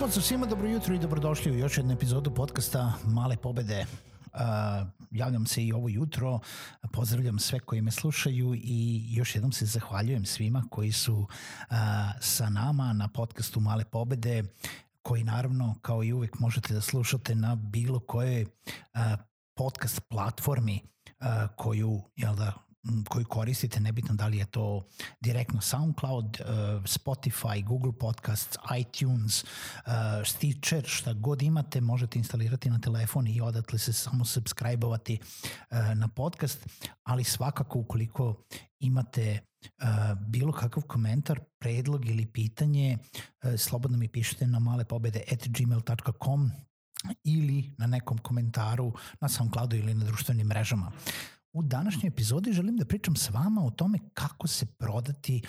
Pozdrav svima, dobro jutro i dobrodošli u još jednu epizodu podcasta Male pobede. Uh, javljam se i ovo jutro, pozdravljam sve koji me slušaju i još jednom se zahvaljujem svima koji su uh, sa nama na podcastu Male pobede koji naravno kao i uvek možete da slušate na bilo kojoj uh, podcast platformi uh, koju jel da, koju koristite, nebitno da li je to direktno SoundCloud, uh, Spotify, Google Podcasts, iTunes, uh, Stitcher, šta god imate, možete instalirati na telefon i odatle se samo subscribe-ovati uh, na podcast, ali svakako ukoliko imate bilo kakav komentar, predlog ili pitanje, slobodno mi pišite na malepobede.gmail.com ili na nekom komentaru na SoundCloudu ili na društvenim mrežama. U današnjoj epizodi želim da pričam s vama o tome kako se prodati,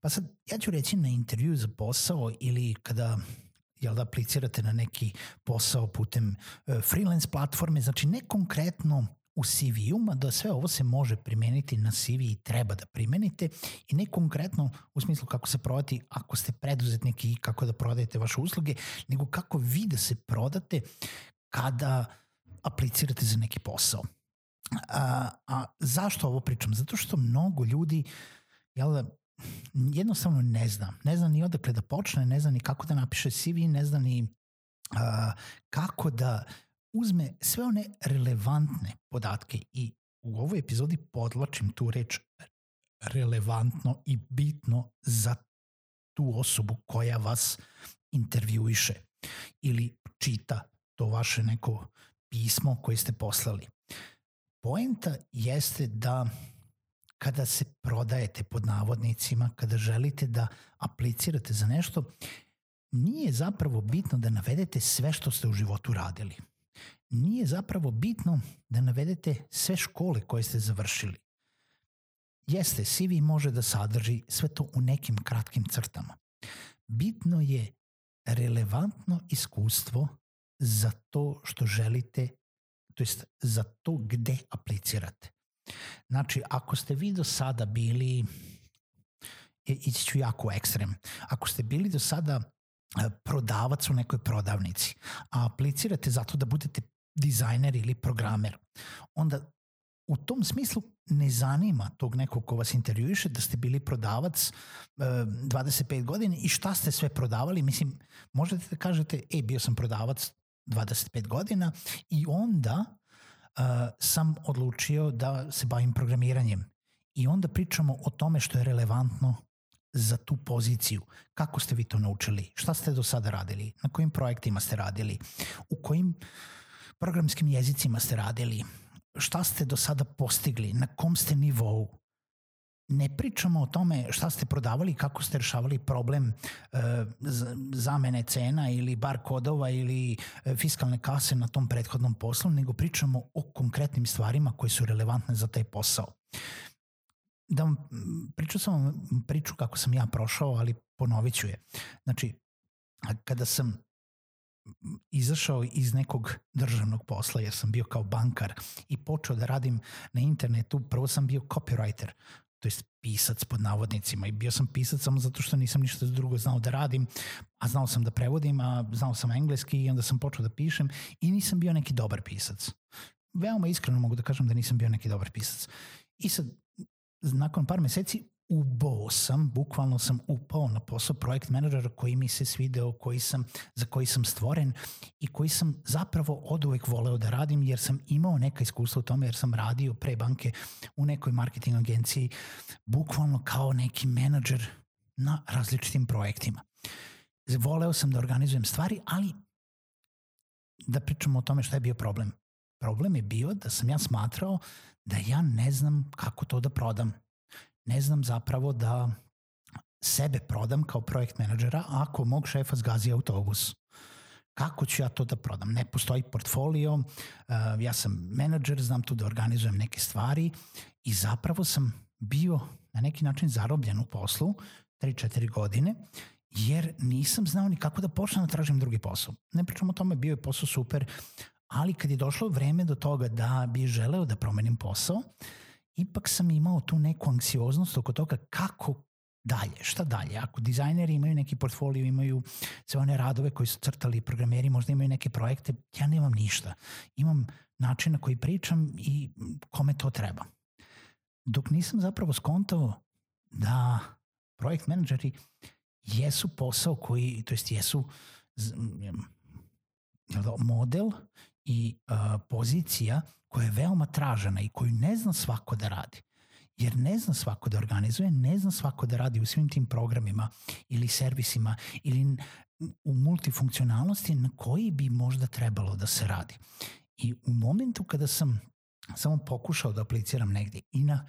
pa sad ja ću reći na intervju za posao ili kada jel da aplicirate na neki posao putem uh, freelance platforme, znači ne konkretno u CV-u, mada sve ovo se može primeniti na CV i treba da primenite i ne konkretno u smislu kako se prodati ako ste preduzetnik i kako da prodajete vaše usluge, nego kako vi da se prodate kada aplicirate za neki posao. A, a zašto ovo pričam? Zato što mnogo ljudi jel da, jednostavno ne zna. Ne zna ni odakle da počne, ne zna ni kako da napiše CV, ne zna ni a, kako da uzme sve one relevantne podatke i u ovoj epizodi podlačim tu reč relevantno i bitno za tu osobu koja vas intervjuiše ili čita to vaše neko pismo koje ste poslali poenta jeste da kada se prodajete pod navodnicima, kada želite da aplicirate za nešto, nije zapravo bitno da navedete sve što ste u životu radili. Nije zapravo bitno da navedete sve škole koje ste završili. Jeste, CV može da sadrži sve to u nekim kratkim crtama. Bitno je relevantno iskustvo za to što želite to jest za to gde aplicirate. Znači, ako ste vi do sada bili, ići ću jako ekstrem, ako ste bili do sada e, prodavac u nekoj prodavnici, a aplicirate zato da budete dizajner ili programer, onda u tom smislu ne zanima tog nekog ko vas intervjuiše da ste bili prodavac e, 25 godina i šta ste sve prodavali. Mislim, možete da kažete, e, bio sam prodavac 25 godina i onda uh, sam odlučio da se bavim programiranjem. I onda pričamo o tome što je relevantno za tu poziciju. Kako ste vi to naučili? Šta ste do sada radili? Na kojim projektima ste radili? U kojim programskim jezicima ste radili? Šta ste do sada postigli? Na kom ste nivou? Ne pričamo o tome šta ste prodavali, kako ste rešavali problem e, zamene cena ili bar kodova ili e, fiskalne kase na tom prethodnom poslu, nego pričamo o konkretnim stvarima koje su relevantne za taj posao. Da vam pričao sam vam priču kako sam ja prošao, ali ponovit ću je. Znači, kada sam izašao iz nekog državnog posla jer sam bio kao bankar i počeo da radim na internetu, prvo sam bio copywriter, to jest pisac pod navodnicima i bio sam pisac samo zato što nisam ništa drugo znao da radim, a znao sam da prevodim, a znao sam engleski i onda sam počeo da pišem i nisam bio neki dobar pisac. Veoma iskreno mogu da kažem da nisam bio neki dobar pisac. I sad, nakon par meseci ubao sam, bukvalno sam upao na posao projekt menadžera koji mi se svideo, koji sam, za koji sam stvoren i koji sam zapravo od uvek voleo da radim jer sam imao neka iskustva u tome jer sam radio pre banke u nekoj marketing agenciji bukvalno kao neki menadžer na različitim projektima. Voleo sam da organizujem stvari, ali da pričamo o tome šta je bio problem. Problem je bio da sam ja smatrao da ja ne znam kako to da prodam. Ne znam zapravo da sebe prodam kao projekt menadžera ako mog šefa zgazi autobus. Kako ću ja to da prodam? Ne postoji portfolio, uh, ja sam menadžer, znam tu da organizujem neke stvari i zapravo sam bio na neki način zarobljen u poslu 3-4 godine jer nisam znao ni kako da počnem da tražim drugi posao. Ne pričam o tome, bio je posao super, ali kad je došlo vreme do toga da bi želeo da promenim posao, ipak sam imao tu neku anksioznost oko toga kako dalje, šta dalje. Ako dizajneri imaju neki portfolio, imaju sve one radove koji su crtali, programeri možda imaju neke projekte, ja nemam ništa. Imam način na koji pričam i kome to treba. Dok nisam zapravo skontao da projekt menadžeri jesu posao koji, to jest jesu model i uh, pozicija koja je veoma tražena i koju ne zna svako da radi. Jer ne zna svako da organizuje, ne zna svako da radi u svim tim programima ili servisima ili u multifunkcionalnosti na koji bi možda trebalo da se radi. I u momentu kada sam samo pokušao da apliciram negde i na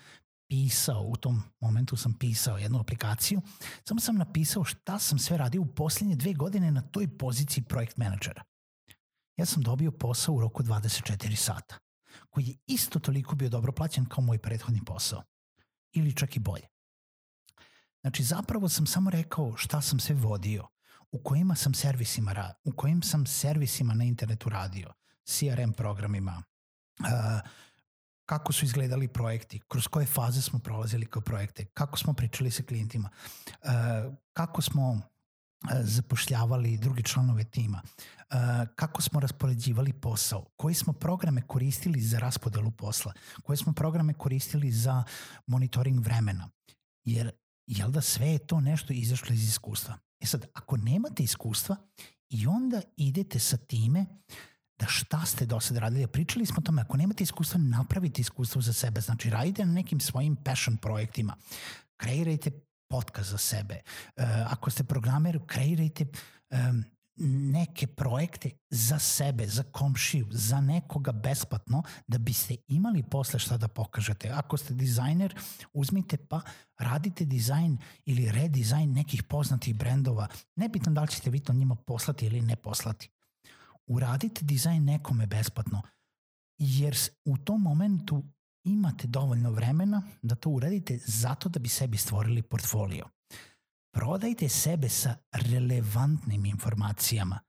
pisao, u tom momentu sam pisao jednu aplikaciju, samo sam napisao šta sam sve radio u posljednje dve godine na toj poziciji projekt menadžera. Ja sam dobio posao u roku 24 sata, koji je isto toliko bio dobro plaćen kao moj prethodni posao. Ili čak i bolje. Znači, zapravo sam samo rekao šta sam sve vodio, u kojima sam servisima, ra u kojim sam servisima na internetu radio, CRM programima, uh, kako su izgledali projekti, kroz koje faze smo prolazili kao projekte, kako smo pričali sa klijentima, uh, kako smo uh, zapošljavali drugi članove tima, uh, kako smo raspoređivali posao, koji smo programe koristili za raspodelu posla, koje smo programe koristili za monitoring vremena. Jer jel da sve je to nešto izašlo iz iskustva. E sad, ako nemate iskustva i onda idete sa time da šta ste do sada radili. Pričali smo o tome, ako nemate iskustva, napravite iskustvo za sebe. Znači, radite na nekim svojim passion projektima. Kreirajte podcast za sebe. Uh, ako ste programer, kreirajte um, neke projekte za sebe, za komšiju, za nekoga besplatno, da biste imali posle šta da pokažete. Ako ste dizajner, uzmite pa radite dizajn ili redizajn nekih poznatih brendova. Nebitno da li ćete vi to njima poslati ili ne poslati uradite dizajn nekome besplatno, jer u tom momentu imate dovoljno vremena da to uradite zato da bi sebi stvorili portfolio. Prodajte sebe sa relevantnim informacijama.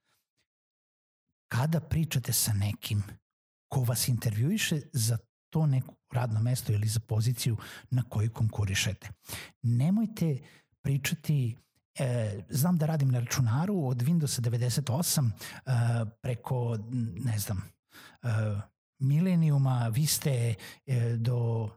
Kada pričate sa nekim ko vas intervjuiše za to neko radno mesto ili za poziciju na koju konkurišete. Nemojte pričati E, znam da radim na računaru od Windows 98 e, preko, ne znam, e, milenijuma, vi ste e, do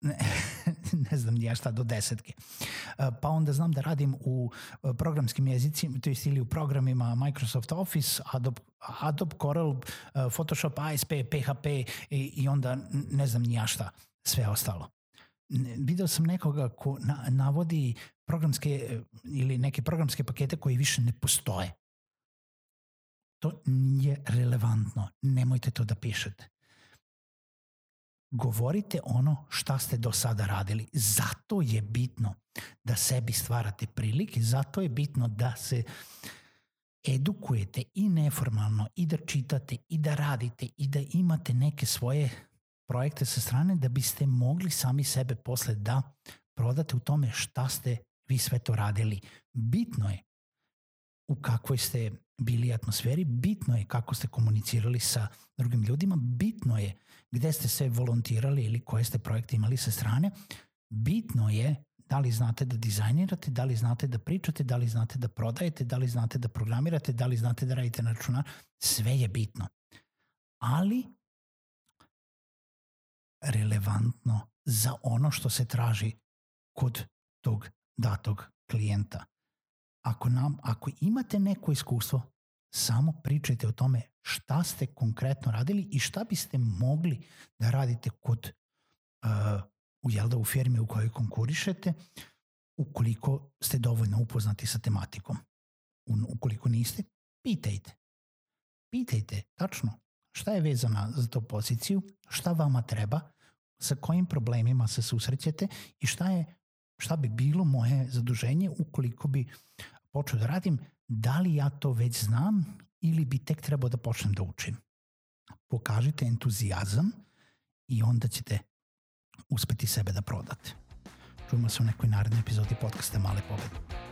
ne, ne znam ja šta, do desetke. E, pa onda znam da radim u e, programskim jezicima, to jest ili u programima Microsoft Office, Adobe, Adobe Corel, Photoshop, ASP, PHP i, i onda ne znam ja šta, sve ostalo video sam nekoga ko na, navodi programske ili neke programske pakete koji više ne postoje. To nije relevantno. Nemojte to da pišete. Govorite ono šta ste do sada radili. Zato je bitno da sebi stvarate prilike, zato je bitno da se edukujete i neformalno i da čitate i da radite i da imate neke svoje projekte sa strane da biste mogli sami sebe posle da prodate u tome šta ste vi sve to radili. Bitno je u kakvoj ste bili atmosferi, bitno je kako ste komunicirali sa drugim ljudima, bitno je gde ste se volontirali ili koje ste projekte imali sa strane, bitno je da li znate da dizajnirate, da li znate da pričate, da li znate da prodajete, da li znate da programirate, da li znate da radite na računar, sve je bitno. Ali relevantno za ono što se traži kod tog datog klijenta. Ako, nam, ako imate neko iskustvo, samo pričajte o tome šta ste konkretno radili i šta biste mogli da radite kod uh, u, jel da, u firmi u kojoj konkurišete ukoliko ste dovoljno upoznati sa tematikom. Ukoliko niste, pitajte. Pitajte tačno šta je vezana za to poziciju, šta vama treba, sa kojim problemima se susrećete i šta je šta bi bilo moje zaduženje ukoliko bi počeo da radim, da li ja to već znam ili bi tek trebao da počnem da učim. Pokažite entuzijazam i onda ćete uspeti sebe da prodate. Čujemo se u nekoj narednoj epizodi podcasta Male pobede.